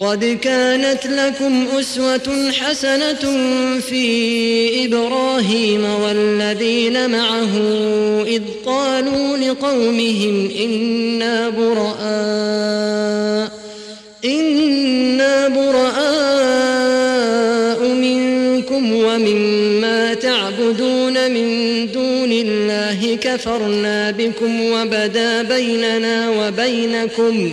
قد كانت لكم أسوة حسنة في إبراهيم والذين معه إذ قالوا لقومهم إنا براء إنا براء منكم ومما تعبدون من دون الله كفرنا بكم وبدا بيننا وبينكم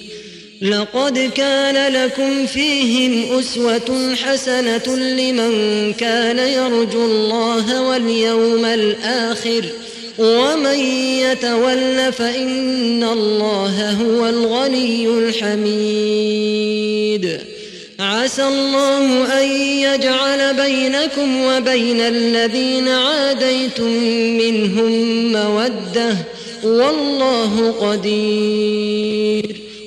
لقد كان لكم فيهم أسوة حسنة لمن كان يرجو الله واليوم الآخر ومن يتول فإن الله هو الغني الحميد. عسى الله أن يجعل بينكم وبين الذين عاديتم منهم مودة. والله قدير.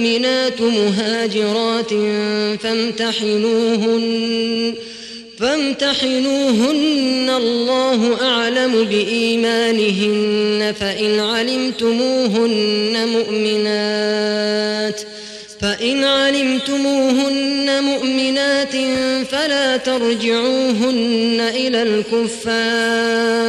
المؤمنات مهاجرات فامتحنوهن فامتحنوهن الله أعلم بإيمانهن فإن علمتموهن مؤمنات فإن علمتموهن مؤمنات فلا ترجعوهن إلى الكفار.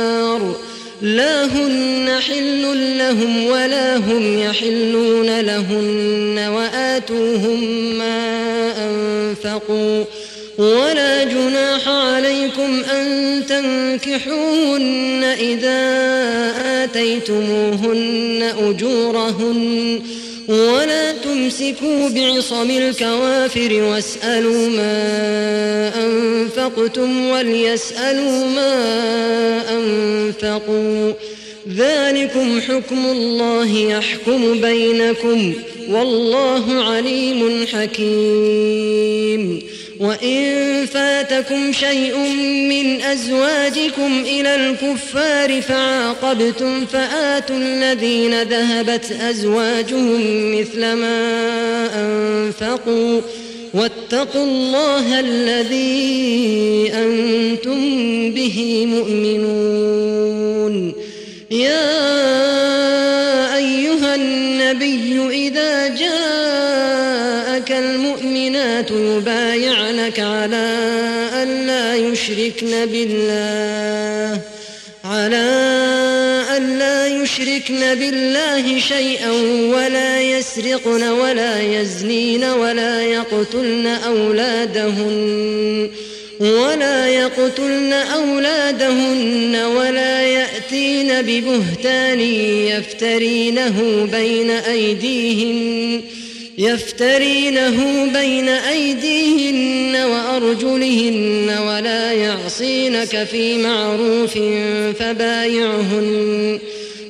لا هن حل لهم ولا هم يحلون لهن وآتوهم ما أنفقوا ولا جناح عليكم أن تنكحوهن إذا آتيتموهن أجورهن ولا تمسكوا بعصم الكوافر واسألوا ما أنفقتم وليسألوا ما أنفقوا ذلكم حكم الله يحكم بينكم والله عليم حكيم. وإن فاتكم شيء من أزواجكم إلى الكفار فعاقبتم فآتوا الذين ذهبت أزواجهم مثل ما أنفقوا. واتقوا الله الذي أنتم به مؤمنون. يا أيها النبي إذا جاءك المؤمنات يبايعنك على أن لا يشركن بالله على أن لا يشركن بالله شيئا ولا يسرقن ولا يزنين ولا يقتلن أولادهن ولا يقتلن أولادهن ولا يأتين ببهتان يفترينه بين أيديهن يفترينه بين أيديهن وأرجلهن ولا يعصينك في معروف فبايعهن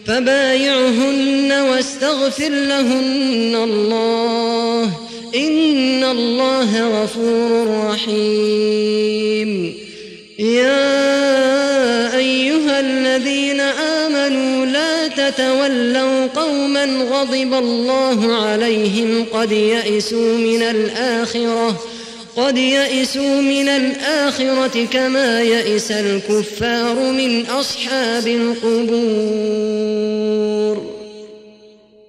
فبايعهن واستغفر لهن الله إن الله غفور رحيم. لا تتولوا قوما غضب الله عليهم قد يئسوا من الآخرة قد يئسوا من الآخرة كما يئس الكفار من أصحاب القبور